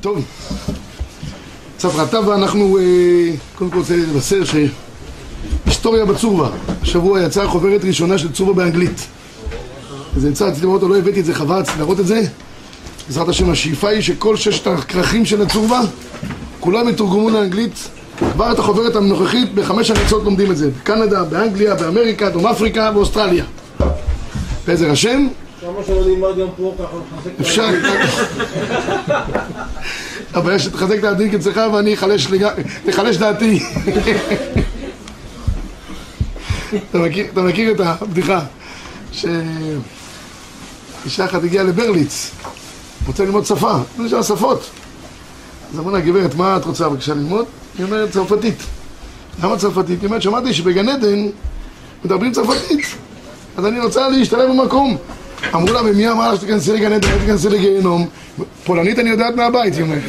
טוב, צפרא טבא, אנחנו אה, קודם כל רוצה לבשר שהיסטוריה בצורבה, השבוע יצאה חוברת ראשונה של צורבה באנגלית. זה נמצא, רציתי לראות אותו, לא הבאתי את זה, חבל, להראות את זה. בעזרת השם, השאיפה היא שכל ששת הכרכים של הצורבה כולם יתורגמו לאנגלית. כבר את החוברת הנוכחית בחמש ארצות לומדים את זה. בקנדה, באנגליה, באמריקה, דרום אפריקה ואוסטרליה. בעזר השם כמה שלא נלמד גם פה ככה נחזק אפשר, הבעיה שתחזק את הדין כצלך ואני אחלש דעתי. אתה מכיר, את הבדיחה שאישה אחת הגיעה לברליץ רוצה ללמוד שפה, זה שם שפות. אז אמרו לה, גברת, מה את רוצה? בבקשה ללמוד? היא אומרת, צרפתית. למה צרפתית? היא אומרת, שמעתי שבגן עדן מדברים צרפתית אז אני רוצה להשתלב במקום אמרו לה, ומי אמר שתיכנסי לגן עדן, תיכנסי לגיהנום? פולנית אני יודעת מהבית, היא אומרת.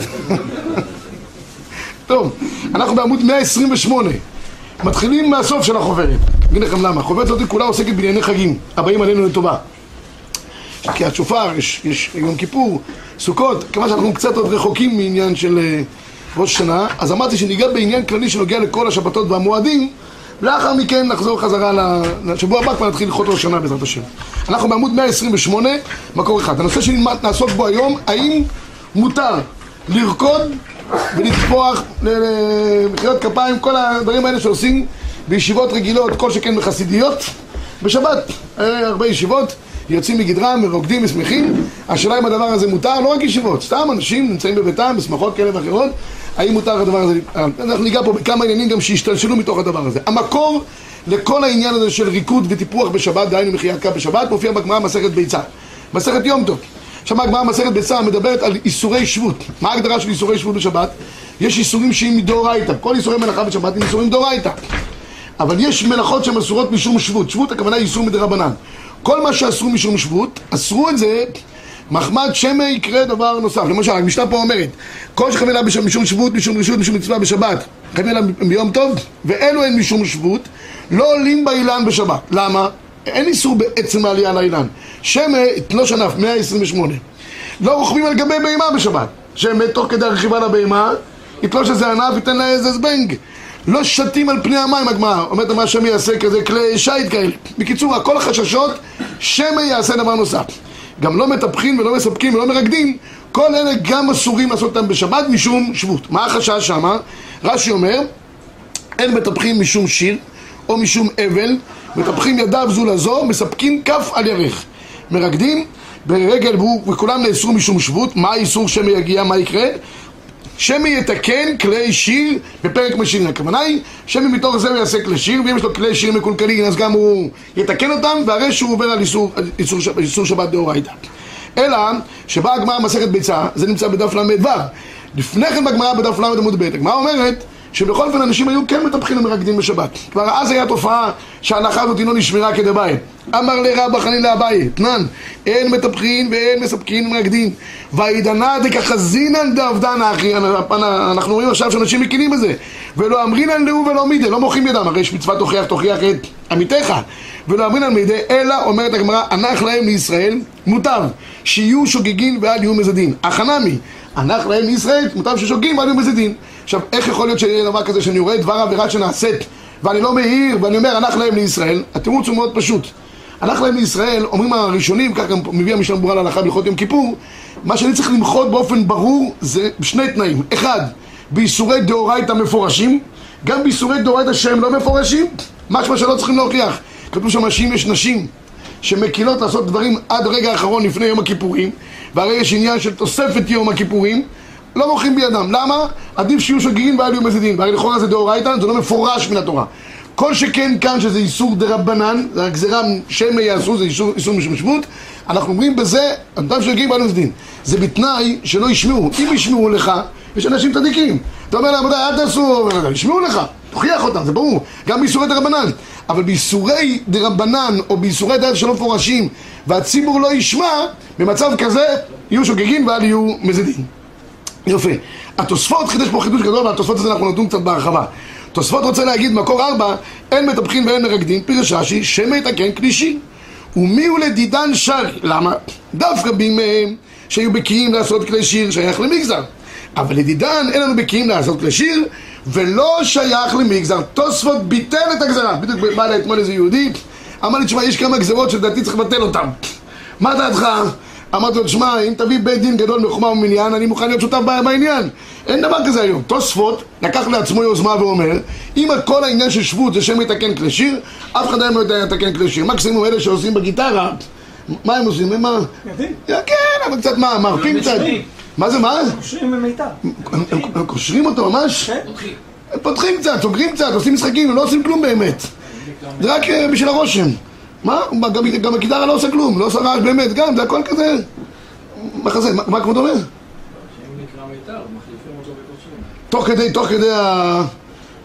טוב, אנחנו בעמוד 128. מתחילים מהסוף של החוברת. אגיד לכם למה. החוברת הזאת כולה עוסקת בענייני חגים, הבאים עלינו לטובה. כי השופר, יש, יש יום כיפור, סוכות, כיוון שאנחנו קצת עוד רחוקים מעניין של uh, ראש שנה, אז אמרתי שניגע בעניין כללי שנוגע לכל השבתות והמועדים לאחר מכן נחזור חזרה לשבוע הבא, כבר נתחיל ללכות ראש שנה בעזרת השם. אנחנו בעמוד 128, מקור אחד. הנושא שנעסוק בו היום, האם מותר לרקוד ולטפוח, מחיאות כפיים, כל הדברים האלה שעושים בישיבות רגילות, כל שכן בחסידיות, בשבת. הרבה ישיבות יוצאים מגדרם ורוקדים ושמחים. השאלה אם הדבר הזה מותר, לא רק ישיבות, סתם אנשים נמצאים בביתם, בשמחות כאלה ואחרות. האם מותר הדבר הזה? אנחנו ניגע פה בכמה עניינים גם שהשתלשלו מתוך הדבר הזה. המקור לכל העניין הזה של ריקוד וטיפוח בשבת, דהיינו מחיית קו בשבת, מופיע בגמרא מסכת ביצה. מסכת יום טוב. עכשיו הגמרא מסכת ביצה מדברת על איסורי שבות. מה ההגדרה של איסורי שבות בשבת? יש איסורים שהם מדאורייתא. כל איסורי מלאכה בשבת הם איסורים מדאורייתא. אבל יש מלאכות שהן אסורות משום שבות. שבות הכוונה היא איסור מדרבנן. כל מה שאסרו משום שבות, אסרו את זה מחמד שמא יקרה דבר נוסף. למשל, המשנה פה אומרת, כל שחייבים לה משום שבות, משום רשות, משום מצווה בשבת, חייבים לה ביום טוב, ואלו הן משום שבות, לא עולים באילן בשבת. למה? אין איסור בעצם העלייה לאילן. שמא תלוש ענף, 128. לא רוכבים על גבי בהמה בשבת. שמא תוך כדי הרכיבה לבהמה, יתלוש איזה ענף, ייתן לה איזה זבנג. לא שתים על פני המים הגמרא, אומרת מה שמא יעשה כזה כלי שיט כאלה. בקיצור, הכל החששות, שמא יעשה דבר נוסף. גם לא מטפחים ולא מספקים ולא מרקדים, כל אלה גם אסורים לעשות אותם בשבת משום שבות. מה החשש שמה? רש"י אומר, אין מטפחים משום שיר או משום אבל, מטפחים ידיו זו לזו, מספקים כף על ירך. מרקדים ברגל וכולם נאסרו משום שבות, מה האיסור שמא יגיע, מה יקרה? שמא יתקן כלי שיר בפרק משירים. הכוונה היא שמא מתוך זה הוא יעשה כלי שיר, ואם יש לו כלי שיר מקולקלים אז גם הוא יתקן אותם, והרי שהוא עובר על איסור, איסור, איסור שבת דאורייתא. אלא שבאה הגמרא מסכת ביצה, זה נמצא בדף ל"ו. לפני כן בגמרא בדף ל' עמוד הגמרא אומרת שבכל אופן אנשים היו כן מטפחים ומרקדים בשבת. כבר אז הייתה תופעה שההנחה הזאת לא נשמרה כדבעי. אמר לרבא חנין אביי, תנן, אין מטפחין ואין מספקין ומרקדים. וידנא דכחזינן דאבדנא אחי, אנחנו רואים עכשיו שאנשים מקינים בזה. ולא אמרינן לאו ולא מידי, לא מוחאים ידם, הרי יש מצווה תוכיח תוכיח את עמיתך. ולא אמרינן מידי, אלא אומרת הגמרא, הנח להם לישראל מוטב, שיהיו שוגגין ואל יהיו מזדין. החנמי, הנח להם לישראל, מוטב ששוגגים ואל יהיו מזדין. עכשיו, איך יכול להיות שיהיה דבר כזה שאני רואה דבר עבירה שנעשית ואני לא מעיר ואני אומר, הנח להם לישראל? התירוץ הוא מאוד פשוט. הלך להם לישראל, אומרים הראשונים, כך גם מביא המשנה ברורה להלכה בהלכות יום כיפור, מה שאני צריך למחות באופן ברור זה שני תנאים. אחד, באיסורי דאורייתא מפורשים, גם באיסורי דאורייתא שהם לא מפורשים, משמע שלא צריכים להוכיח. כתוב שם שאם יש נשים שמקילות לעשות דברים עד הרגע האחרון לפני יום הכיפורים, והרי יש עניין של תוספת יום הכיפורים, לא מוחאים בידם. למה? עדיף שיהיו שגרירים ואל יהיו מזידים. והרי לכאורה זה דאורייתא, זה לא מפורש מן התורה. כל שכן כאן שזה איסור דה רבנן, זה הגזירה שמא יעשו, זה איסור, איסור משום שבות, אנחנו אומרים בזה, אדם שגרים ואל מזידים. זה בתנאי שלא ישמעו. אם ישמעו לך, יש אנשים צדיקים. אתה אומר להם, אל תעשו, ישמעו לך, תוכיח אותם, זה ברור. גם באיסורי דה רבנן. אבל באיסורי דה רבנן, או באיסורי דת שלא מפורשים, והציבור לא ישמע, במצב כזה יהיו שוגגים ואל יהיו מזידים. יפה. התוספות חידש פה חידוש גדול, והתוספות הזה אנחנו נדון קצת בהרחבה. תוספות רוצה להגיד, מקור ארבע, אין מטפחים ואין מרקדים, פירש רש"י, שמא יתקן כלי ומי הוא לדידן שרי? למה? דווקא בימיהם שהיו בקיאים לעשות כלי שיר שייך למגזר. אבל לדידן אין לנו בקיאים לעשות כלי שיר, ולא שייך למגזר. תוספות ביטל את הגזרה. בדיוק בא אליי אתמול איזה יהודי, אמר לי, תשמע, יש כמה גזרות שלדעתי צריך לבטל אותן. מה דעתך? אמרתי לו, תשמע, אם תביא בית דין גדול מחומה ומניין, אני מוכן להיות שותף בעניין. אין דבר כזה היום. תוספות לקח לעצמו יוזמה ואומר, אם כל העניין של שבות זה שם יתקן כלי שיר, אף אחד היום לא יודע לתקן כלי שיר. מקסימום אלה שעושים בגיטרה, מה הם עושים? הם מה? כן, אבל קצת מה, מרפים קצת. מה זה, מה? קושרים הם קושרים אותו ממש? כן. פותחים קצת, סוגרים קצת, עושים משחקים, לא עושים כלום באמת. זה רק אה, בשביל הרושם. מה? גם, גם הגיטרה לא עושה כלום, לא עושה רעש באמת, גם, זה הכל כזה... מחזה, מה, מה כבוד אומר? תוך כדי, תוך כדי ה-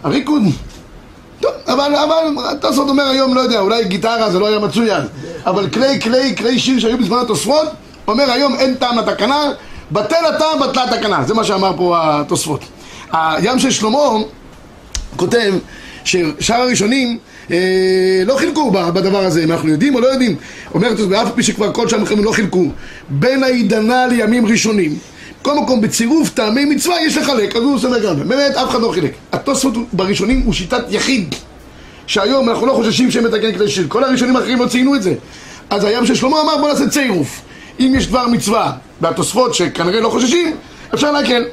הריקוד? טוב, אבל, אבל, תוספות אומר היום, לא יודע, אולי גיטרה זה לא היה מצוין, אבל כלי, כלי, כלי שיר שהיו בזמן התוספות, אומר היום אין טעם לתקנה, בטל הטעם, בטלה התקנה, זה מה שאמר פה התוספות. הים של שלמה כותב ששאר הראשונים אה, לא חילקו בדבר הזה, אם אנחנו יודעים או לא יודעים. אומר התוספות, ואף פי שכבר כל שאר המלחמים לא חילקו, בין העידנה לימים ראשונים. כל מקום בצירוף טעמי מצווה יש לחלק, אז הוא עושה לגמרי. באמת, אף אחד לא חילק. התוספות בראשונים הוא שיטת יחיד. שהיום אנחנו לא חוששים שהם מתקן כלי שיר. כל הראשונים האחרים לא ציינו את זה. אז הים של שלמה אמר בוא נעשה צירוף. אם יש דבר מצווה והתוספות שכנראה לא חוששים, אפשר להקל.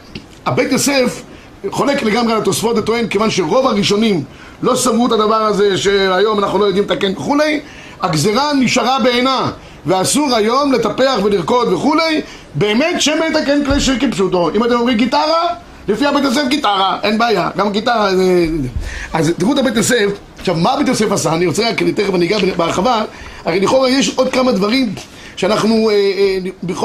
הבית יוסף חולק לגמרי על התוספות וטוען כיוון שרוב הראשונים לא סברו את הדבר הזה שהיום אנחנו לא יודעים לתקן וכולי, הגזרה נשארה בעינה ואסור היום לטפח ולרקוד וכולי, באמת שמא יתקן כלי שיר כפשוטו. אם אתם אומרים גיטרה, לפי הבית יוסף גיטרה, אין בעיה, גם גיטרה זה... אז תראו את הבית יוסף, עכשיו מה בית יוסף עשה? אני רוצה רק, תכף אני אגע בהרחבה, הרי לכאורה יש עוד כמה דברים שאנחנו אה,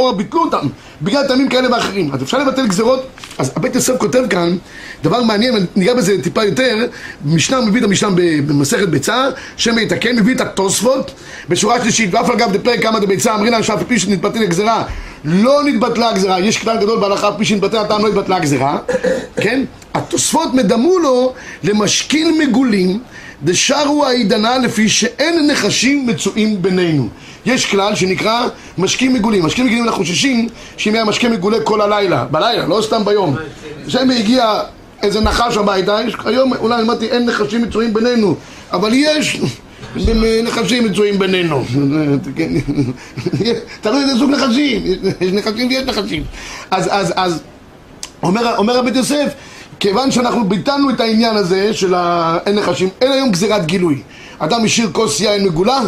אה, ביטלו אותם בגלל טעמים כאלה ואחרים. אז אפשר לבטל גזרות, אז הבית יוסף כותב כאן דבר מעניין, ניגע בזה טיפה יותר, משנה מביא את המשנה במסכת ביצה, שמא יתקן, מביא את התוספות בשורה שלישית, ואף אגב דפרק כמה דביצה, אמרינן שאף פי שנתבטל הגזרה, לא נתבטלה הגזרה, יש כלל גדול בהלכה, פי שנתבטל הטעם לא התבטלה הגזרה, כן? התוספות מדמו לו למשכיל מגולים דשרו העידנה לפי שאין נחשים מצויים בינינו. יש כלל שנקרא משקים מגולים. משקים מגולים אנחנו חוששים שאם היה משקה מגולה כל הלילה, בלילה, לא סתם ביום. שם הגיע איזה נחש הביתה, יש, היום אולי אמרתי אין נחשים מצויים בינינו, אבל יש נחשים מצויים בינינו. תלוי איזה סוג נחשים, יש נחשים ויש נחשים. אז, אז, אז אומר, אומר הבית יוסף, כיוון שאנחנו ביטלנו את העניין הזה של האין נחשים, אין היום גזירת גילוי. אדם השאיר כוס יין מגולה,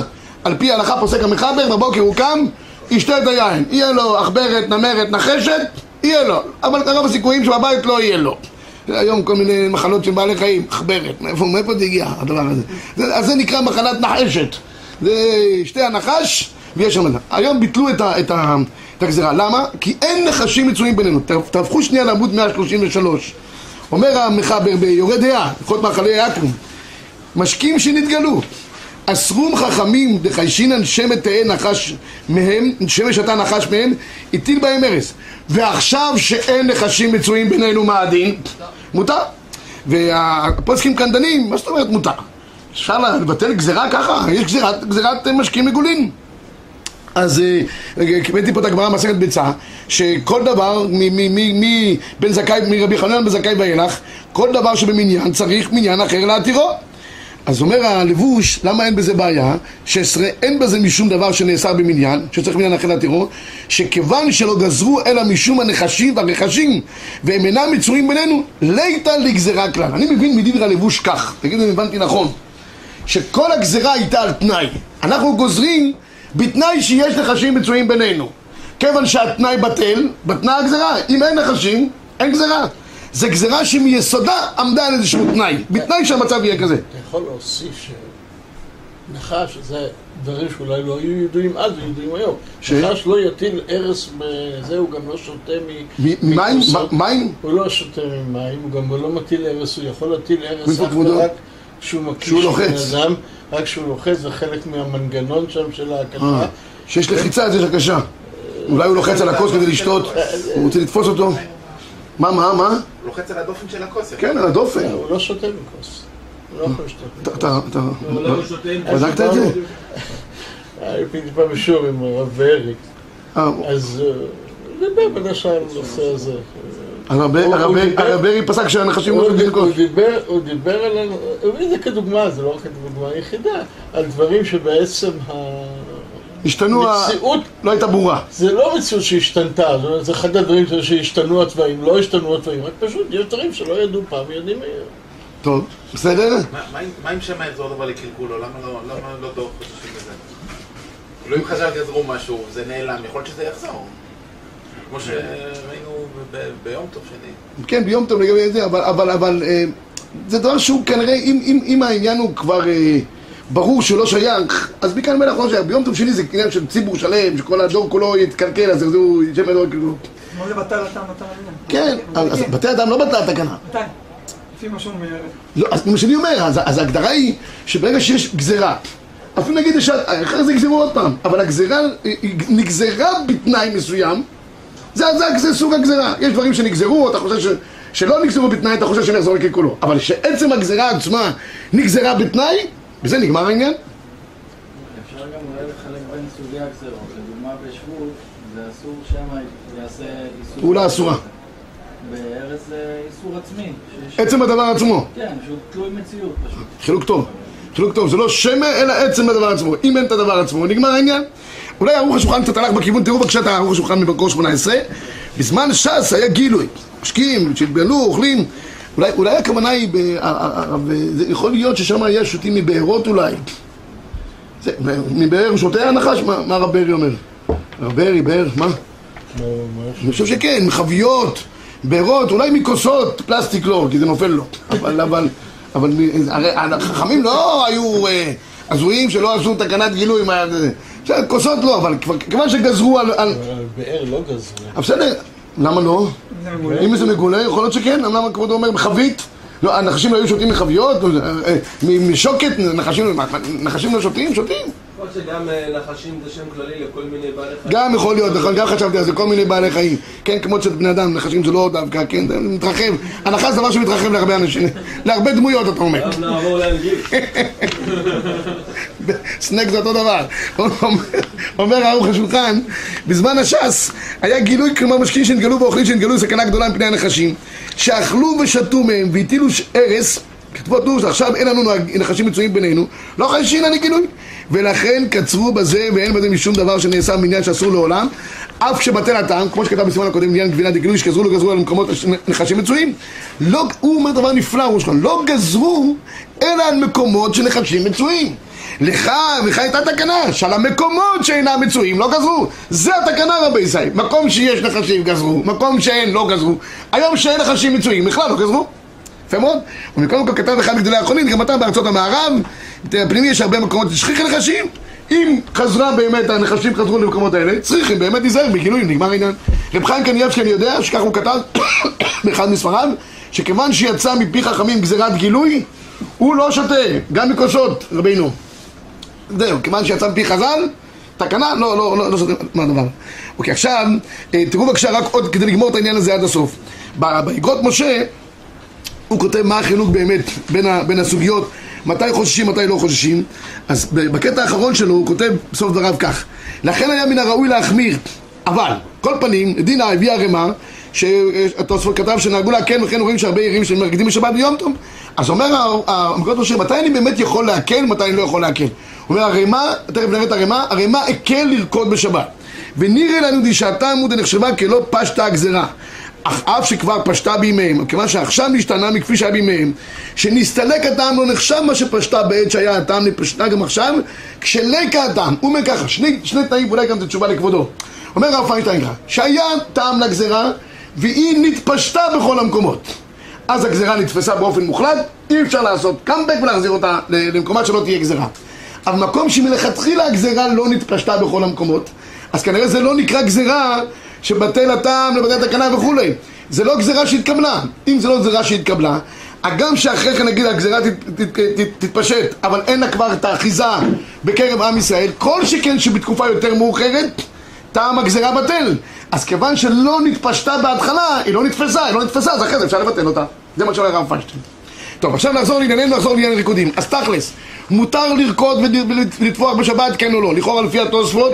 על פי ההלכה פוסק המחבר, בבוקר הוא קם, ישתה את היין. יהיה לו עכברת, נמרת, נחשת, יהיה לו. אבל רוב הסיכויים שבבית לא יהיה לו. היום כל מיני מחלות של בעלי חיים, עכברת, מאיפה, מאיפה זה הגיע הדבר הזה? זה, אז זה נקרא מחלת נחשת. זה שתי הנחש ויש שם... היום ביטלו את, ה, את, ה, את הגזירה. למה? כי אין נחשים מצויים בינינו. תהפכו שנייה לעמוד 133. אומר המחבר ביורה דעה, הלכות מאכלי יעקב, משקים שנתגלו. אסרום חכמים דחיישינן שמת תהא נחש מהם, שמש אתה נחש מהם, הטיל בהם ארס. ועכשיו שאין נחשים מצויים בינינו מה הדין? מותר. והפוסקים כאן דנים, מה זאת אומרת מותר? אפשר לבטל גזירה ככה? יש גזירת, גזירת אה, משקים מגולים. אז אה, הבאתי פה את הגמרא מסכת ביצה, שכל דבר, מ- מ- מ- מ- בן זכאי, מרבי חנן בן זכאי ואילך, כל דבר שבמניין צריך מניין אחר להתירו. אז אומר הלבוש, למה אין בזה בעיה? 16, אין בזה משום דבר שנאסר במניין, שצריך מניין אחר להתירו, שכיוון שלא גזרו אלא משום הנחשים והרכשים, והם אינם מצויים בינינו, ליתא לגזרה כלל. אני מבין מדברי הלבוש כך, תגידו אם הבנתי נכון. שכל הגזרה הייתה על תנאי. אנחנו גוזרים בתנאי שיש נחשים מצויים בינינו. כיוון שהתנאי בטל, בטלה הגזרה. אם אין נחשים, אין גזרה. זה גזרה שמיסודה עמדה על איזשהו תנאי. בתנאי שהמצב יהיה כזה. אתה יכול להוסיף שנחש זה דברים שאולי לא היו ידועים אז וידועים היום. ש? נחש לא יטיל ארס בזה, הוא גם לא שותה מ... מ- מים? הוא לא שותה ממים, הוא גם לא מטיל ארס, הוא יכול להטיל ארס אך? ורק כשהוא כשהוא בן. אדם, רק כשהוא לוחץ, זה חלק מהמנגנון שם של ההקשה. אה, שיש לחיצה אז יש הקשה. אולי הוא לוחץ על הכוס כדי לשתות, הוא רוצה לתפוס אותו. מה, מה, מה? לוחץ על הדופן של הכוס. כן, על הדופן. הוא לא שותה מכוס. הוא לא יכול לשתות אתה-. אתה, הוא שותה עם בדקת את זה? הייתי פעם בשיעור עם הרב ואריק. אה, אז אה, דיבר בין השאר על הנושא הזה. הרב הוא- הוא הרב- דיבר- הרב ברי פסק שהנחשים לא הוא שותים דיבר- כוס. הוא דיבר, הוא דיבר על, הוא הביא את זה כדוגמה, זה לא רק הדוגמה היחידה, על דברים שבעצם השתנו, ה- המציאות, לא הייתה ברורה. זה לא מציאות שהשתנתה, זה אחד הדברים שהשתנו התוואים, לא השתנו התוואים, רק פשוט יש דברים שלא ידעו פעם ויודעים היום. טוב, בסדר? מה- עם שמא יחזור דבר לקלקולו? למה לא- למה לא דור חוששים בזה? לא אם חז"ל גזרו משהו, זה נעלם, יכול להיות שזה יחזור. כמו שראינו ב- ב- ביום טוב שני. כן, ביום טוב לגבי זה, אבל, אבל, אבל אה, זה דבר שהוא כנראה, אם, אם, אם העניין הוא כבר אה, ברור שהוא לא שייך, אז מכאן מלך לא שייך. ביום טוב שני זה עניין של ציבור שלם, שכל הדור כולו יתקלקל, אז יחזרו, שם הדור כאילו. כמו זה בטל הטעם בטל המניין. כן, אז בתי אדם לא בטלה תקנה. מתי? לפי מה שהוא אומר. לא, אז מה שאני אומר, אז, ההגדרה היא שברגע שיש גזירה, אפילו נגיד, אחרי זה יגזרו עוד פעם, אבל הגזירה נגזרה בתנאי מסוים, זה, זה, זה סוג הגזירה. יש דברים שנגזרו, אתה חושב ש, שלא נגזרו בתנאי, אתה חושב שהם יחזרו ככולו. אבל שעצם הגזירה עצמה נגזרה בתנאי, בזה נגמר העניין. אפשר גם אולי לחלק בין סוגי הגזרות. לדוגמה בשבות, זה אסור שמא יעשה איסור... פעולה אסורה. בארץ זה איסור עצמי. עצם הדבר עצמו. כן, שהוא תלוי מציאות פשוט. חילוק טוב. חילוק טוב, זה לא שמא, אלא עצם הדבר עצמו. אם אין את הדבר עצמו, נגמר העניין. אולי ערוך השולחן קצת הלך בכיוון, תראו בבקשה את ערוך השולחן ממקור 18. בזמן ש"ס היה גילוי. משקיעים, שהתגלו, אוכלים. אולי, אולי הכוונה היא, ב, זה יכול להיות ששם היה שותים מבארות אולי. זה, מבאר שותה הנחש? מה, מה הרב ברי אומר? הרב ברי, באר, מה? אני חושב שכן, מחביות, בארות, אולי מכוסות, פלסטיק לא, כי זה נופל לו. אבל, אבל, אבל, הרי החכמים לא היו אה, הזויים שלא עשו תקנת גילוי. בסדר, כוסות לא, אבל כבר- כיוון שגזרו על... על... באר לא גזרו. בסדר, למה לא? אם זה מגולה. יכול להיות שכן, למה כבודו אומר בחבית? לא, הנחשים לא היו שותים מחביות? אה, אה, משוקת? נחשים לא שותים? שותים. יכול להיות שגם אה, נחשים זה שם כללי לכל מיני בעלי חיים. גם יכול להיות, נכון, גם חשבתי על זה, כל מיני בעלי חיים. כן, כמו אצל בני אדם, נחשים זה לא דווקא, כן, זה מתרחב. הנחש זה דבר שמתרחב להרבה אנשים, להרבה דמויות, אתה אומר. עכשיו נעבור לאנגלית. סנק זה אותו דבר. אומר ערוך השולחן, בזמן הש"ס היה גילוי, כלומר משקיעים שנתגלו ואוכלים שנתגלו סכנה גדולה מפני הנחשים, שאכלו ושתו מהם והטילו ארס, כתבו תנו שעכשיו אין לנו נחשים מצויים בינינו, לא חיישין אני גילוי. ולכן קצרו בזה ואין בזה משום דבר שנעשה מעניין שאסור לעולם, אף שבטל הטעם, כמו שכתב בסימן הקודם לעניין גבינה דגילוי, שגזרו לא גזרו על מקומות נחשים מצויים. לא, הוא אומר דבר נפלא, ראש חן, לא גזרו אלא על מקומות שנחשים מצויים. לך, לך הייתה תקנה, שעל המקומות שאינם מצויים לא גזרו. זה התקנה רבי ישראל. מקום שיש נחשים גזרו, מקום שאין לא גזרו. היום שאין נחשים מצויים, בכלל לא גזרו. יפה מאוד. ומקודם כל כתב אחד מגדולי האחרונים, גם אתה בארצות המערב, בפנימי יש הרבה מקומות שצריכים נחשים. אם חזרה באמת, הנחשים חזרו למקומות האלה, צריכים באמת להיזהר בגילויים, נגמר העניין. רב חיים קניאבסקי, אני יודע, שכך הוא כתב באחד מספריו, שכיוון שיצא מפי חכמים גזירת גילוי, הוא לא שותה, גם מכוסות, רבינו. זהו, כיוון שיצא מפי חז"ל, תקנה, לא, לא, לא, לא שותה, מה הדבר? אוקיי, עכשיו, אה, תראו בבקשה רק עוד כדי לגמור את העניין הזה עד הסוף. באגרות משה, הוא כותב מה החילוק באמת בין, ה, בין הסוגיות, מתי חוששים, מתי לא חוששים. אז בקטע האחרון שלו הוא כותב בסוף דבריו כך: לכן היה מן הראוי להחמיר, אבל, כל פנים, דינה הביאה ערימה, שהתוספות כתב שנהגו להקל, וכן רואים שהרבה עירים שמרקדים בשבת ביום טוב. אז אומר ה- ה- המקורות משה, מתי אני באמת יכול להקל, מתי אני לא יכול להקל? הוא אומר, ערימה, תכף נראה את הערימה, ערימה הקל לרקוד בשבת. ונראה לנו דשעתה עמוד הנחשבה כלא פשטה הגזרה. אך אף שכבר פשטה בימיהם, כיוון שעכשיו נשתנה מכפי שהיה בימיהם, שנסתלק הטעם לא נחשב מה שפשטה בעת שהיה הטעם לפשטה גם עכשיו, כשלקה הטעם, הוא אומר ככה, שני, שני תנאים, אולי גם זו תשובה לכבודו. אומר הרב פיינשטיין ככה, שהיה טעם לגזרה, והיא נתפשטה בכל המקומות. אז הגזרה נתפסה באופן מוחלט, אי אפשר לעשות קאמבק ולהחזיר אותה למקומה שלא תהיה גזרה. אבל מקום שמלכתחילה הגזרה לא נתפשטה בכל המקומות, אז כנראה זה לא נקרא גזרה שבטל הטעם לבטל תקנה וכולי. זה לא גזרה שהתקבלה. אם זה לא גזרה שהתקבלה, הגם שאחרי כן נגיד הגזרה תת, תת, תת, תתפשט, אבל אין לה כבר את האחיזה בקרב עם ישראל, כל שכן שבתקופה יותר מאוחרת, טעם הגזרה בטל. אז כיוון שלא נתפשטה בהתחלה, היא לא נתפסה, היא לא נתפסה, אז אחרי זה אפשר לבטל אותה. זה מה שאומר הרב פיינשטיין. טוב, עכשיו נחזור לענייננו, נחזור לעניין הריקודים. אז תכלס, מותר לרקוד ול- ולטבוח בשבת, כן או לא? לכאורה לפי התוספות,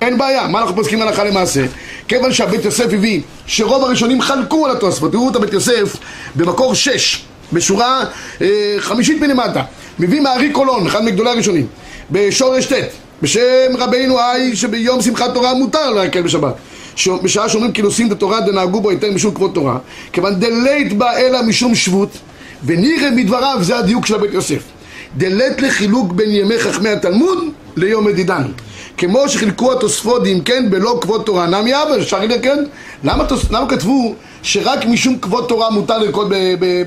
אין בעיה. מה אנחנו פוסקים הלכה למעשה? כיוון שהבית יוסף הביא שרוב הראשונים חלקו על התוספות, תראו את הבית יוסף במקור שש, בשורה אה, חמישית מלמטה, מביא מהארי קולון, אחד מגדולי הראשונים, בשורש ט', בשם רבינו היי שביום שמחת תורה מותר להקל בשבת בשעה שאומרים כי נושאים את התורה דנהגו בו יותר משום כבוד תורה כיוון דלית בה אלא משום שבות ונראה מדבריו זה הדיוק של הבית יוסף דלית לחילוק בין ימי חכמי התלמוד ליום מדידן כמו שחילקו התוספות אם כן בלא כבוד תורה נמי אבא אפשר כן? למה, תוס, למה כתבו שרק משום כבוד תורה מותר לרקוד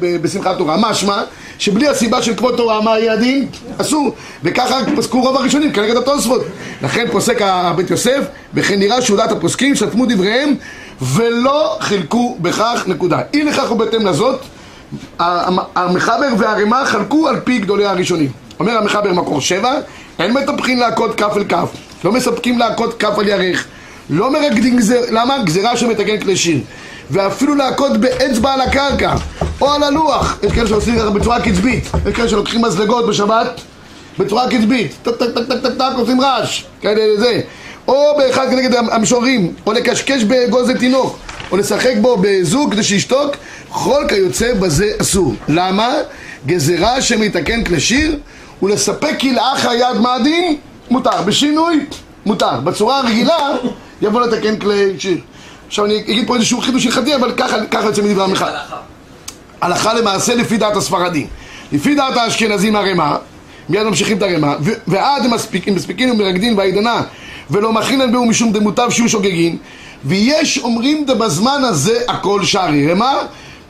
בשמחת תורה? משמע שבלי הסיבה של כבוד תורה מה יהיה הדין? אסור. וככה פסקו רוב הראשונים כנגד התוספות. לכן פוסק הבית יוסף וכן נראה שעודת הפוסקים שתמו דבריהם ולא חילקו בכך נקודה. אי לכך ובהתאם לזאת המחבר והרמ"א חלקו על פי גדולי הראשונים. אומר המחבר מקור שבע, אין מטפחים להכות כף אל כף, לא מספקים להכות כף על ירך, לא מרקדים גזירה, למה? גזירה שמא יתקן כלי שיר. ואפילו להכות באצבע על הקרקע, או על הלוח. יש כאלה שעושים ככה בצורה קצבית, יש כאלה שלוקחים מזלגות בשבת בצורה קצבית, טק טק טק טק טק טק עושים רעש, כאלה זה. או באחד כנגד המשוררים, או לקשקש באגוז לתינוק, או לשחק בו בזוג כדי שישתוק, כל כיוצא בזה אסור. למה? גזירה שמתקן כלי שיר, ולספק כלאח היד מהדין, מותר. בשינוי, מותר. בצורה הרגילה, יבוא לתקן כלי שיר. עכשיו אני אגיד פה איזשהו חידוש הלכתי, אבל ככה, ככה יוצא מדברי המחאה. הלכה למעשה לפי דעת הספרדים. לפי דעת האשכנזים הרמ"א, מיד ממשיכים את הרמ"א, ו- ועד הם מספיקים, מספיקים ומרקדין והעידנה, ולא מכינן בהו משום דמוטב שיהיו שוגגין, ויש אומרים דבזמן הזה הכל שרי. רמ"א?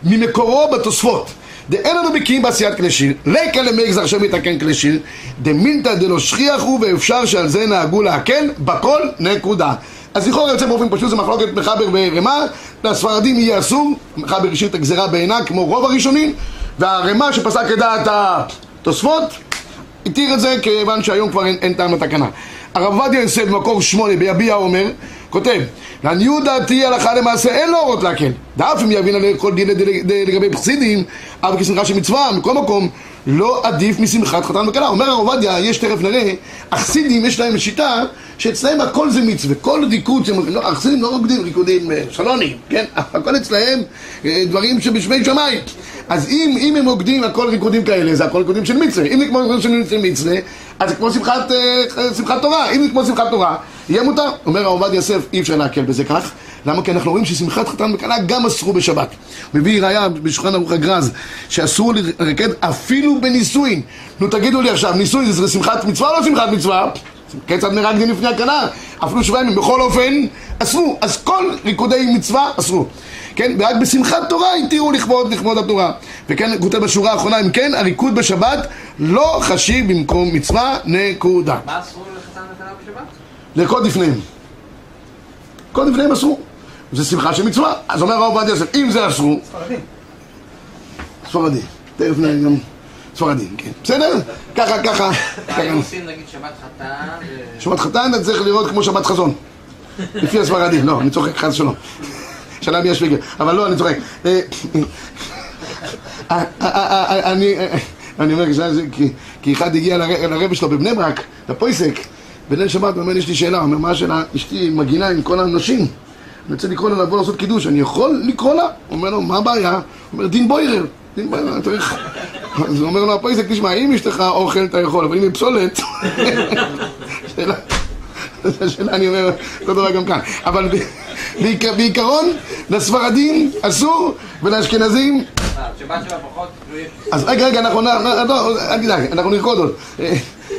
ממקורו בתוספות. דאין לנו בקיאים בעשיית כלי שיר, לקה למי גזר שם יתקן כלי שיר, דמינתא דלא שכיח הוא ואפשר שעל זה נהגו להקל, בכל נקודה. אז לכאורה יוצא באופן פשוט זה מחלוקת מחבר ורמ"א, לספרדים יהיה אסור, מחבר השאיר את הגזירה בעינה כמו רוב הראשונים, והרמ"א שפסק לדעת התוספות, התיר את זה כיוון שהיום כבר אין, אין טעם לתקנה. הרב עובדיה יוסף במקור שמונה ביביע אומר, כותב לעניות דעתי הלכה למעשה אין להורות להקל. דאף אם יבין על כל דין לגבי חסידים אבל כשמחה של מצווה מכל מקום לא עדיף משמחת חתן וכלה. אומר הרב עובדיה יש תכף נראה החסידים יש להם שיטה שאצלהם הכל זה מצווה כל שהם לא, לא רוקדים ריקודים אה, שלונים כן? הכל אצלהם אה, דברים שבשמי שמיים. אז אם, אם הם רוקדים הכל ריקודים כאלה זה הכל ריקודים של מצווה. אם כמו ריקודים של מצווה אז זה כמו שמחת, אה, שמחת תורה. אם זה כמו שמחת תורה. יהיה מותר. אומר הרב עובדיה יוסף אי אפשר להקל בזה כך. למה? כי אנחנו רואים ששמחת חתן וכלה גם אסרו בשבת. מביא ראיה בשולחן ערוך הגרז שאסור לרקד אפילו בנישואין. נו תגידו לי עכשיו נישואין זה שמחת מצווה או לא שמחת מצווה? כיצד מרקדים לפני הכלה? אפילו שבעה ימים. בכל אופן אסרו. אז כל ריקודי מצווה אסרו. כן, ורק בשמחת תורה התירו לכבוד לכבוד התורה. וכן כותב בשורה האחרונה אם כן הריקוד בשבת לא חשיב במקום מצווה נקודה מה אסור לחתן וכלה בשבת? לרקוד לפניהם. לרקוד לפניהם אסור. זה שמחה של מצווה. אז אומר הרב עובדיה יוסף, אם זה אסור, ספרדים. ספרדי. תכף נראה גם ספרדים, כן. בסדר? ככה, ככה. ככה. מה עושים נגיד שבת חתן? שבת חתן אתה צריך לראות כמו שבת חזון. לפי הספרדים. לא, אני צוחק חס ושלום. שנה מיה שוויגר. אבל לא, אני צוחק. אה, אה, אה, אה, אני... אני אומר, כי- אחד הגיע לר- לרבי שלו בבני ברק, לפויסק, בליל שבת, הוא אומר, יש לי שאלה, הוא אומר, מה השאלה? אשתי מגינה עם כל הנשים, אני רוצה לקרוא לה לבוא לעשות קידוש, אני יכול לקרוא לה? הוא אומר לו, מה הבעיה? הוא אומר, דין בוירר, דין בוירר, צריך... אז הוא אומר לו, הפויסק, תשמע, אם יש לך אוכל אתה יכול, אבל אם היא פסולת... שאלה... זו שאלה, אני אומר, אותו דבר גם כאן. אבל בעיקרון, לספרדים אסור, ולאשכנזים. אז רגע, רגע, אנחנו, לא, אל תדאג, אנחנו נרקוד עוד. אה,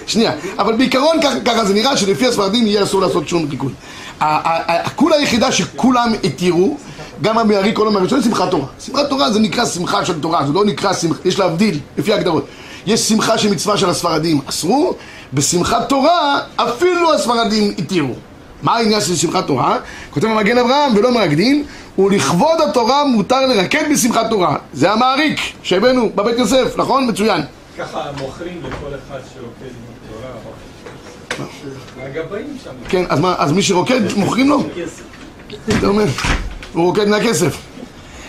שנייה, אבל בעיקרון ככה- זה נראה שלפי הספרדים יהיה אסור לעשות שום תיקון. ה- ה- הכולה היחידה שכולם התירו, גם המארי כל הראשון, זה שמחת תורה. שמחת תורה זה נקרא שמחה של תורה, זה לא נקרא שמחה, יש להבדיל, לפי ההגדרות. יש שמחה של מצווה של הספרדים, אסרו, בשמחת תורה אפילו הספרדים התירו. מה העניין של שמחת תורה? כותב המגן אברהם ולא מרקדין ולכבוד התורה מותר לרקד בשמחת תורה זה המעריק שהבאנו בבית יוסף, נכון? מצוין ככה מוכרים לכל אחד שרוקד עם התורה. הגבאים שם. כן, אז מה, אז מי שרוקד מוכרים לו? אתה אומר, הוא רוקד מהכסף לא, לא, אבל אה,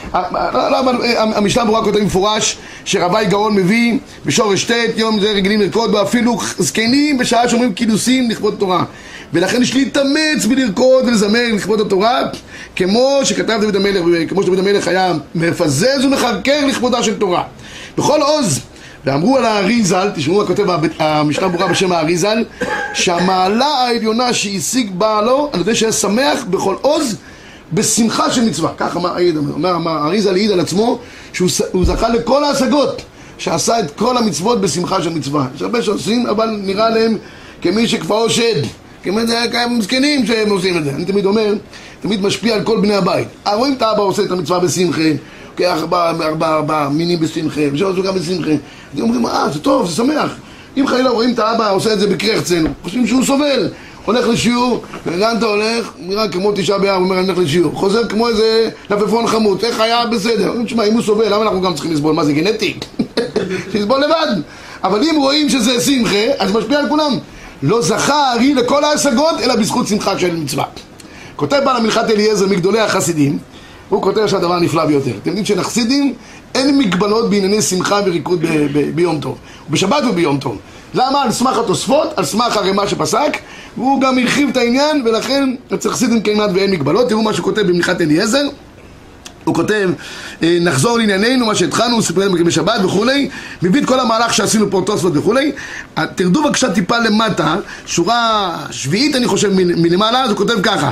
המשנה ברורה כותב במפורש שרבי גאון מביא בשורש ט' יום זה רגילים לרקוד בו אפילו זקנים בשעה שאומרים קידוסים לכבוד תורה ולכן יש להתאמץ בלרקוד ולזמר לכבוד התורה כמו שכתב דוד המלך, כמו שדוד המלך היה מפזז ומחרקר לכבודה של תורה. בכל עוז ואמרו על הארי ז"ל, תשמעו מה כותב המשנה ברורה בשם הארי ז"ל שהמעלה העליונה שהשיג בעלו על ידי שהיה שמח בכל עוז בשמחה של מצווה, כך אמר אומר אמר הארי ז"ל העיד על עצמו שהוא זכה לכל ההשגות שעשה את כל המצוות בשמחה של מצווה יש הרבה שעושים אבל נראה להם כמי שכפאו שד כמי זה הם זקנים שהם עושים את זה אני תמיד אומר, תמיד משפיע על כל בני הבית אה, רואים את האבא עושה את המצווה בשמחה לוקח ארבע מינים בשמחה, ושלוש גם בשמחה. אז אומרים, אה, זה טוב, זה שמח. אם חלילה רואים את האבא עושה את זה בקרחצן, חושבים שהוא סובל. הולך לשיעור, ולאן אתה הולך? נראה כמו תשעה באב, אומר אני הולך לשיעור. חוזר כמו איזה לפפון חמוץ, איך היה? בסדר. תשמע, אם הוא סובל, למה אנחנו גם צריכים לסבול? מה זה גנטי? שיסבול לבד. אבל אם רואים שזה שמחה, אז משפיע על כולם. לא זכה הארי לכל ההשגות, אלא בזכות שמחה של מצווה. כותב בעל המלכת אליעזר מגדולי החסידים, הוא כותב שהדבר נפלא ביותר. אתם יודעים שלחסידים אין מגבלות בענייני שמחה וריקוד ביום טוב. בשבת וביום טוב. למה? על סמך התוספות, על סמך הרמ"א שפסק, והוא גם הרחיב את העניין, ולכן אצל חסידים כמעט ואין מגבלות. תראו מה שהוא כותב במלכת אליעזר. הוא כותב, אה, נחזור לענייננו, מה שהתחלנו, סיפורים בשבת וכולי, מביא את כל המהלך שעשינו פה תוספות וכולי. אה, תרדו בבקשה טיפה למטה, שורה שביעית אני חושב מלמעלה, אז הוא כותב ככה: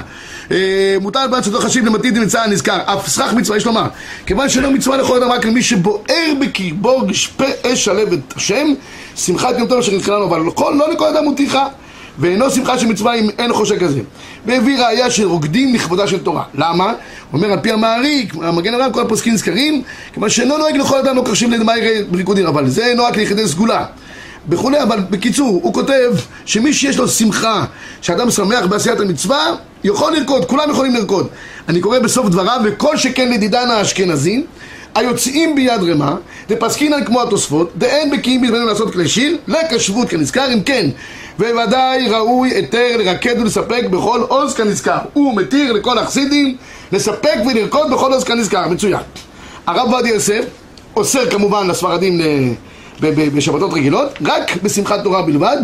אה, מותר בעד שתו חשיב למתיד נמצא הנזכר, אף סכך מצווה יש לומר, כיוון שאינו מצווה לכל אדם רק למי שבוער בקרבו רשפה אש הלב את השם, שמחת יום טוב אשר נתחילה לו, אבל לא לכל אדם הוא טרחה. ואינו שמחה של מצווה אם אין חושק כזה. והביא של רוקדים לכבודה של תורה. למה? אומר על פי המעריק, המגן הרב, כל הפוסקים נזכרים, כיוון שאינו נוהג לכל אדם לא קרשים לדמאי בריקודים, אבל זה נוהג ליחידי סגולה. וכולי, אבל בקיצור, הוא כותב שמי שיש לו שמחה, שאדם שמח בעשיית המצווה, יכול לרקוד, כולם יכולים לרקוד. אני קורא בסוף דבריו, וכל שכן לדידן האשכנזים, היוצאים ביד רמה, דפסקינן כמו התוספות, דאין בקיאים בזמננו לעשות כלי שיר, לכשבות כנזכר, אם כן, וודאי ראוי היתר לרקד ולספק בכל עוז כנזכר. הוא מתיר לכל החסידים לספק ולרקוד בכל עוז כנזכר, מצוין. הרב עובדיה יוסף אוסר כמובן לספרדים בשבתות רגילות, רק בשמחת תורה בלבד.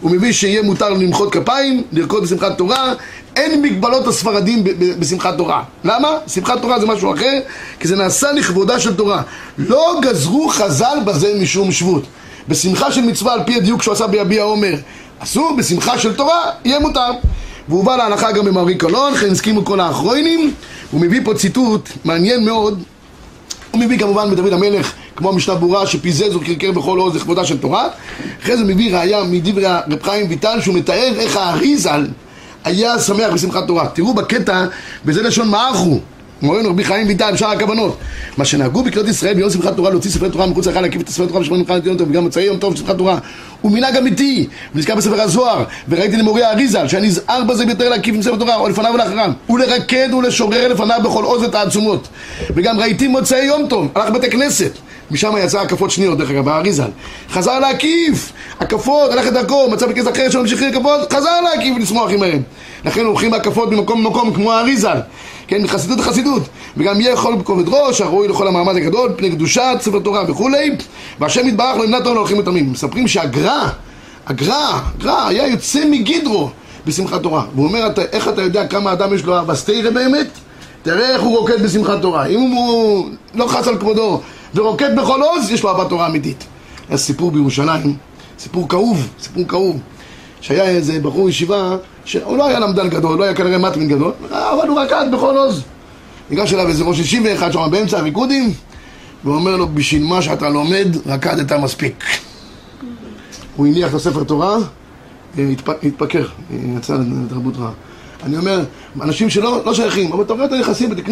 הוא שיהיה מותר למחוא כפיים, לרקוד בשמחת תורה, אין מגבלות הספרדים בשמחת תורה. למה? שמחת תורה זה משהו אחר, כי זה נעשה לכבודה של תורה. לא גזרו חז"ל בזה משום שבות. בשמחה של מצווה על פי הדיוק שהוא עשה ביביע עומר אסור, בשמחה של תורה יהיה מותר. והוא בא להלכה גם במארי קלון, לכן הסכימו כל האחרונים. הוא מביא פה ציטוט מעניין מאוד הוא מביא כמובן מדוד המלך, כמו המשנה ברורה, שפיזז וקרקר בכל עוז לכבודה של תורה. אחרי זה מביא ראיה מדברי רב חיים ויטל, שהוא מתאר איך הארי ז"ל היה שמח בשמחת תורה. תראו בקטע, וזה לשון מערכו. מורנו רבי חיים ויטל, בשאר הכוונות. מה שנהגו בקהילות ישראל ביום שמחת תורה להוציא ספרי תורה מחוץ להיכל להקיף את ספרי תורה בשמונה מבחינת יום טוב וגם מוצאי יום טוב שמחת תורה. הוא מנהג אמיתי ונזכר בספר הזוהר וראיתי למורי האריזל שאני נזהר בזה ביותר להקיף עם ספר תורה או לפניו ולאחריו ולרקד ולשורר לפניו בכל עוז התעצומות וגם ראיתי מוצאי יום טוב הלך בית הכנסת משם יצא הקפות שניות דרך אגב, האריזל. חזר להקיף! הקפות, הלך את דרכו, מצא בכנסת אחרת שלא ממשיכים הקפות חזר להקיף ולשמוח עמהם. לכן הולכים בהקפות ממקום למקום כמו האריזל. כן, מחסידות לחסידות. וגם יהיה יכול בכובד ראש, הראוי לכל המעמד הגדול, פני קדושת ספר תורה וכולי. והשם יתברך לא ימנע תורה להולכים ותמים. מספרים שהגר"א, הגר"א, הגר"א היה יוצא מגדרו בשמחת תורה. והוא אומר, אתה, איך אתה יודע כמה אדם יש לו אהבה? סתירה באמת? תראה איך הוא רוקד בשמחת תורה. אם הוא לא חס על כבודו ורוקד בכל עוז, יש לו אהבת תורה אמיתית היה סיפור בירושלים, סיפור כאוב, סיפור כאוב שהיה איזה בחור ישיבה שהוא לא היה למדן גדול, לא היה כנראה מטמין גדול אבל הוא רקד בכל עוז ניגש אליו איזה ראש ישיבה אחד שם באמצע הריקודים ואומר לו, בשביל מה שאתה לומד, רקדת מספיק. הוא הניח את הספר תורה, התפ- התפקר, יצא לתרבות רעה. אני אומר, אנשים שלא לא שייכים, אבל אתה רואה את היחסים בבית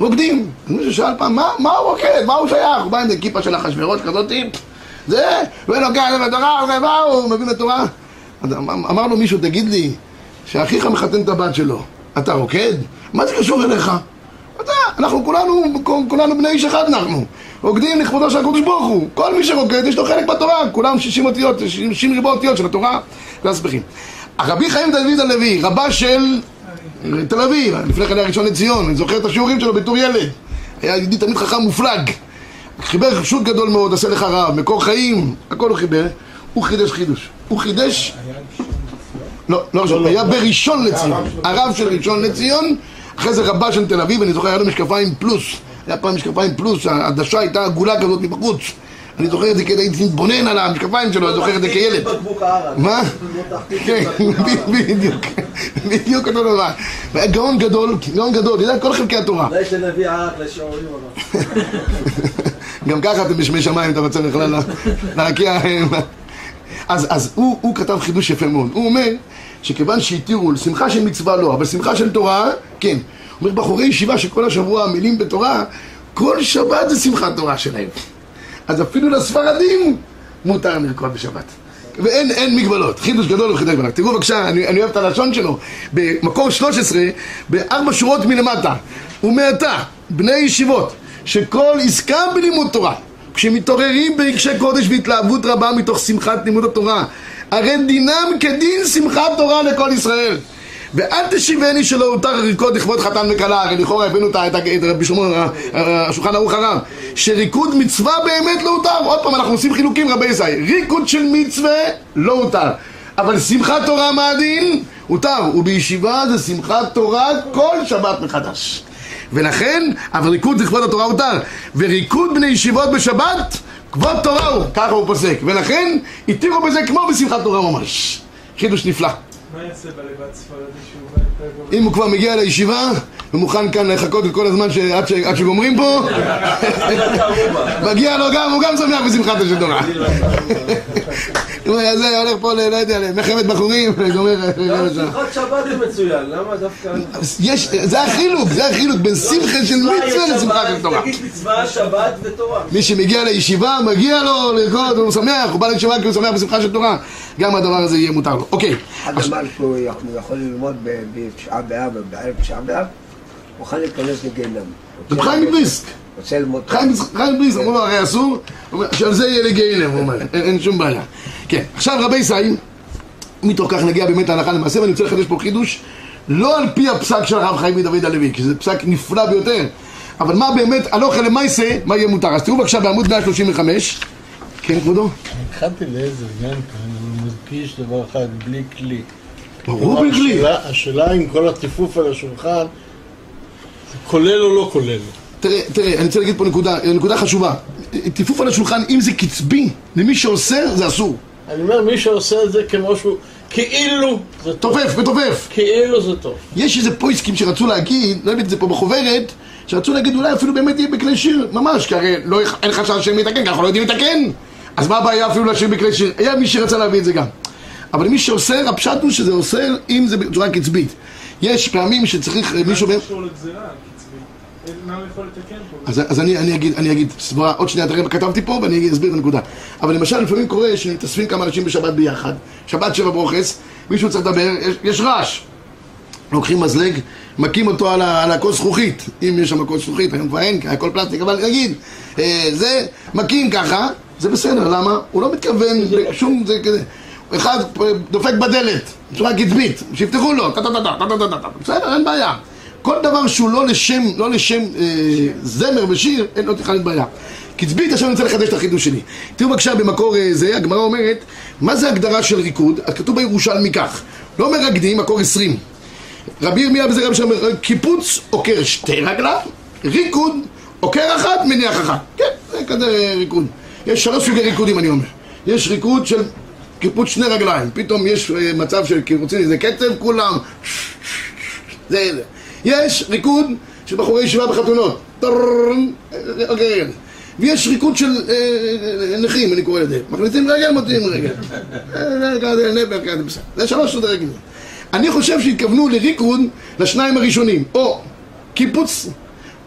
רוקדים. מישהו שאל פעם, מה, מה הוא רוקד? מה הוא שייך? הוא בא עם איזה כיפה של אחשוורוש כזאת, זה, ולוקח את התורה, ומה הוא מביא לתורה? אמ- אמר לו מישהו, תגיד לי, שאחיך מחתן את הבת שלו, אתה רוקד? מה זה קשור אליך? אתה, אנחנו כולנו, כולנו בני איש אחד אנחנו. רוקדים לכבודו של הקדוש ברוך הוא. כל מי שרוקד יש לו חלק בתורה, כולם 60 אותיות, 60 ריבוע אותיות של התורה, והספכים. הרבי חיים דוד הלוי, רבה של תל אביב, לפני כן היה ראשון לציון, אני זוכר את השיעורים שלו בתור ילד. היה יהודי תלמיד חכם מופלג. חיבר שו"ת גדול מאוד, עשה לך רב, מקור חיים, הכל הוא חיבר. הוא חידש חידוש. הוא חידש... לא, לא ראשון, היה בראשון לציון. הרב של ראשון לציון, אחרי זה רבה של תל אביב, אני זוכר, היה לו משקפיים פלוס. היה פעם משקפיים פלוס, העדשה הייתה עגולה כזאת מבחוץ. אני זוכר את זה כי הייתי מתבונן על המשקפיים שלו, אני זוכר את זה כילד. מה? כן, בדיוק, בדיוק אותו דבר. גאון גדול, גאון גדול, ידע כל חלקי התורה. אולי שנביא ערק לשיעורים אבל. גם ככה אתם בשמי שמיים, אתה רוצה בכלל להרקיע... אז, אז הוא, הוא כתב חידוש יפה מאוד. הוא אומר שכיוון שהתירו שמחה של מצווה לא, אבל שמחה של תורה, כן. הוא אומר, בחורי ישיבה שכל השבוע עמלים בתורה, כל שבת זה שמחת תורה שלהם. אז אפילו לספרדים מותר לרקוד בשבת. ואין אין מגבלות, חידוש גדול וחידוש גדול. תראו בבקשה, אני, אני אוהב את הלשון שלו. במקור 13, בארבע שורות מלמטה, ומעתה, בני ישיבות, שכל עסקם בלימוד תורה, כשמתעוררים ברגשי קודש והתלהבות רבה מתוך שמחת לימוד התורה, הרי דינם כדין שמחת תורה לכל ישראל. ואל תשיבני שלא הותר ריקוד לכבוד חתן וכלה, הרי לכאורה הבאנו את רבי שמעון, השולחן ערוך הרב, שריקוד מצווה באמת לא הותר, עוד פעם אנחנו עושים חילוקים רבי ישראל, ריקוד של מצווה לא הותר, אבל שמחת תורה מה הדין? הותר, ובישיבה זה שמחת תורה כל שבת מחדש. ולכן, אבל ריקוד לכבוד התורה הותר, וריקוד בני ישיבות בשבת, כבוד תורה הוא, ככה הוא פוסק, ולכן התירו בזה כמו בשמחת תורה ממש. חידוש נפלא. מה יעשה בלבד ספרדי שהוא בא יותר אם הוא כבר מגיע לישיבה ומוכן כאן לחכות את כל הזמן. עד, שגומרים פה מגיע לו גם, הוא גם שמח בשמחת תורה הוא היה זה הולך פה, לא יודע, למלחמת בחורים וגומר גם שעה. שמחת שבת זה מצוין, למה דווקא... יש, זה החילוק, זה החילוק בין שמחה של מצווה לשמחה של תורה תגיד מצווה, שבת ותורה. מי שמגיע לישיבה, מגיע לו לרקוד, הוא שמח, הוא בא לישיבה כי הוא שמח בשמחה של תורה גם הדבר הזה יהיה מותר לו. אוקיי, אחד אמר שהוא יכול- הוא יכול ללמוד בתשעה באב ובערב תשעה באב, מוכן להיכנס לגיהנם. רב חיים מבריסק רוצה ללמוד חיים בריס, אמרו לו הרי אסור, שעל זה יהיה לגיהנם, הוא אומר, אין, שום בעיה. כן, עכשיו רבי סיים, מתוך כך נגיע באמת להלכה למעשה, ואני רוצה לחדש פה חידוש, לא על פי הפסק של הרב חיים מדוד הלוי, כי זה פסק נפלא ביותר, אבל מה באמת, הלוך למעשה, מה יהיה מותר. אז תראו בבקשה בעמוד 135, כן כבודו? התחלתי לאיזה עניין כאן, אני מדגיש דבר אחד, בלי כלי. ברור כלומר, בגלי. השאלה- אם כל הטיפוף על השולחן, זה כולל או לא כולל. תראה, תראה, אני רוצה להגיד פה נקודה, נקודה חשובה. טיפוף על השולחן, אם זה קצבי, למי שעושה, זה אסור. אני אומר, מי שעושה את זה כמו שהוא, כאילו זה טוב. תופף ותופף. כאילו זה טוב. יש איזה פויסקים שרצו להגיד, לא יודע את זה פה בחוברת, שרצו להגיד אולי אפילו באמת יהיה בכלי שיר, ממש, כי הרי לא, אין חשש שהם יתקן, כי אנחנו לא יודעים לתקן. אז מה הבעיה אפילו לשיר בכלי שיר? היה מי שרצה להביא את זה גם. אבל מי שאוסר, הפשט הוא שזה אוסר אם זה בצורה קצבית. יש פעמים שצריך אה, מישהו... זה קשור לגזירה, אז, אז אני, אני אגיד, אני אגיד סברה, עוד שנייה תראה מה כתבתי פה ואני אסביר את הנקודה. אבל למשל לפעמים קורה שמתאספים כמה אנשים בשבת ביחד, שבת שבע ברוכס, מישהו צריך לדבר, יש, יש רעש. לוקחים מזלג, מכים אותו על, ה, הכל זכוכית, אם יש שם הכל זכוכית, היום כבר אין, הכל פלסטיק, אבל נגיד, אה, זה, מכים ככה, זה בסדר, למה? הוא לא מתכוון לשום, זה כזה. אחד דופק בדלת, בצורה קדמית, שיפתחו לו, טה טה טה טה טה טה טה, בסדר, אין בעיה. כל דבר שהוא לא לשם, לא לשם אה, זמר ושיר, אין לו בכלל בעיה. קצבית, עכשיו אני רוצה לחדש את החידוש שלי. תראו בבקשה במקור אה, זה, הגמרא אומרת, מה זה הגדרה של ריקוד? אז כתוב בירושלמי כך, לא מרקדים, מקור עשרים. רבי ירמיה בזה רבי שאומר, קיפוץ עוקר שתי רגליו, ריקוד עוקר אחת, מניח אחת. כן, זה כזה ריקוד. יש שלוש סוגי ריקודים אני אומר. יש ריקוד של קיפוץ שני רגליים, פתאום יש אה, מצב של רוצים איזה קצב, כולם זה זה. יש ריקוד של בחורי ישיבה בחתונות, טרררם, אוקיי, ויש ריקוד של אה, אה, נכים, אני קורא לזה. מכניסים רגל, מוציאים רגל. אה, זה שלוש ריקודים. אני חושב שהתכוונו לריקוד לשניים הראשונים, או קיפוץ,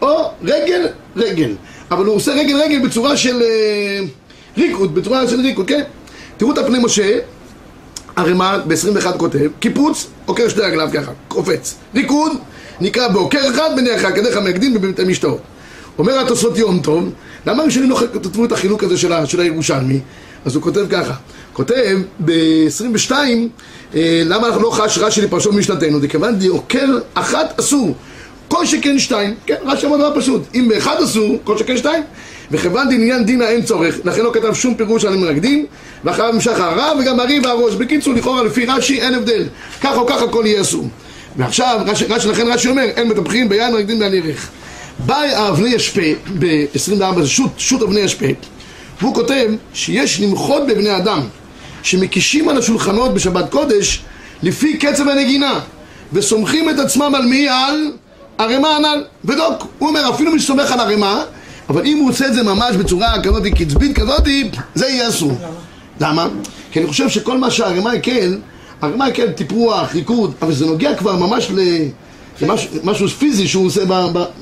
או רגל, רגל. אבל הוא עושה רגל רגל בצורה של ריקוד, בצורה של ריקוד, כן? תראו את הפני משה, הרמ"א ב-21 כותב, קיפוץ, עוקר שתי רגליו ככה, קופץ. ריקוד, נקרא בעוקר אחד בני אחד, כדרך המקדים ובבתי משתאות. אומר התוספות יום טוב, למה ראשונים לא כתבו את החילוק הזה של, של הירושלמי? אז הוא כותב ככה, כותב ב-22, אה, למה אנחנו לא חש רש"י לפרשו משנתנו? זה כיוון דעוקר אחת אסור. כל שכן שתיים, כן, רש"י אמר דבר פשוט, אם באחד אסור, כל שכן שתיים, וכיוון דעניין דינה אין צורך, לכן לא כתב שום פירוש על המרגדים, ואחריו המשך הרב וגם הרי והראש, בקיצור לכאורה לפי רש"י אין הבדל, ככה או ככה הכל יהיה אסור. ועכשיו, רש"י, רש"י, לכן רש"י אומר, אין מטפחים ביין מרגדים בעל ירך. בא האבני אשפה, ב-24 זה שו"ת, שו"ת אבני אשפה, והוא כותב שיש למחות בבני אדם שמקישים על השולחנות בשבת קודש לפי קצב הנגינה וסומכים את עצמם על מי? על ערימה הנ"ל ודוק, הוא אומר אפילו מי שסומך על ערימה אבל אם הוא עושה את זה ממש בצורה כזאת קצבית כזאת זה יהיה אסור למה? כי אני חושב שכל מה שהערימה יקל ערימה יקל טיפוח, ריקוד אבל זה נוגע כבר ממש ל... משהו פיזי שהוא עושה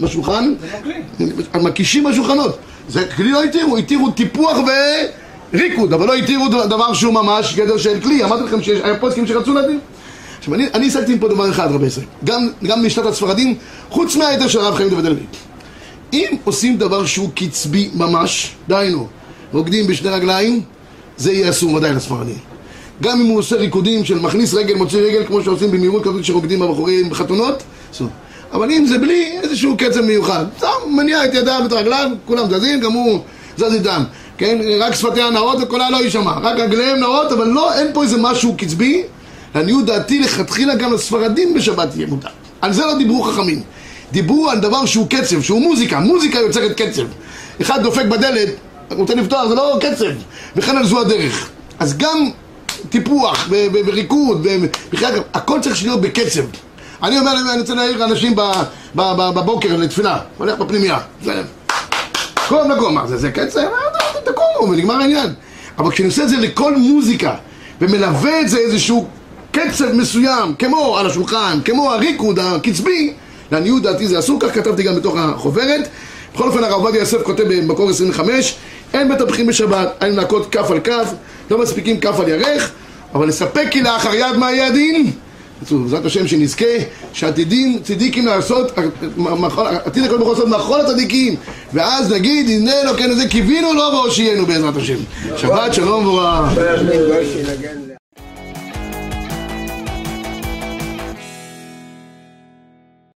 בשולחן. מקישים בשולחנות. זה כלי לא התירו, התירו טיפוח וריקוד אבל לא התירו דבר שהוא ממש גדר של כלי. אמרתי לכם שהיה פוסקים שרצו להתיר עכשיו אני, השגתי פה דבר אחד רבי ישראל גם, גם משנת הספרדים חוץ מהיתר של הרב חיים דוד הלוי. אם עושים דבר שהוא קצבי ממש דהיינו רוקדים בשני רגליים זה יהיה אסור ודאי לספרדים גם אם הוא עושה ריקודים של מכניס רגל, מוציא רגל, כמו שעושים במהירות כזאת שרוקדים הבחורים בחתונות, אסור. אבל אם זה בלי איזשהו קצב מיוחד, שם, מניע את ידיו ואת רגליו, כולם זזים, גם הוא זז איתם, כן? רק שפתיה נאות וקולה לא יישמע, רק רגליהם נאות, אבל לא, אין פה איזה משהו קצבי. לעניות דעתי, לכתחילה גם לספרדים בשבת יהיה מותר. על זה לא דיברו חכמים. דיברו על דבר שהוא קצב, שהוא מוזיקה, מוזיקה יוצרת קצב. אחד דופק בדלת, רוצה לפתוח, זה לא קצב, וכן על זו הדרך. אז גם טיפוח וריקוד, הכל צריך להיות בקצב. אני אומר אני רוצה להעיר אנשים בבוקר לתפילה, הולך בפנימייה. זה- קום לקום, מה זה, זה קצב? אה, ת- תקומו ונגמר העניין. אבל כשאני עושה את זה לכל מוזיקה ומלווה את זה איזשהו קצב מסוים, כמו על השולחן, כמו הריקוד הקצבי, לעניות דעתי זה אסור, כך כתבתי גם בתוך החוברת. בכל אופן הרב עובדיה יוסף כותב במקור 25, אין מטפחים בשבת, אין להכות כף על כף, לא מספיקים כף על ירך, אבל לספק כי לאחר יד מה יהיה הדין? בעזרת השם שנזכה שעתידים צדיקים לעשות, עתיד הכל הוא לעשות מאחול הצדיקים. ואז נגיד הנה אלוקינו זה קיווינו לו והושיענו בעזרת השם. שבת שלום וברכה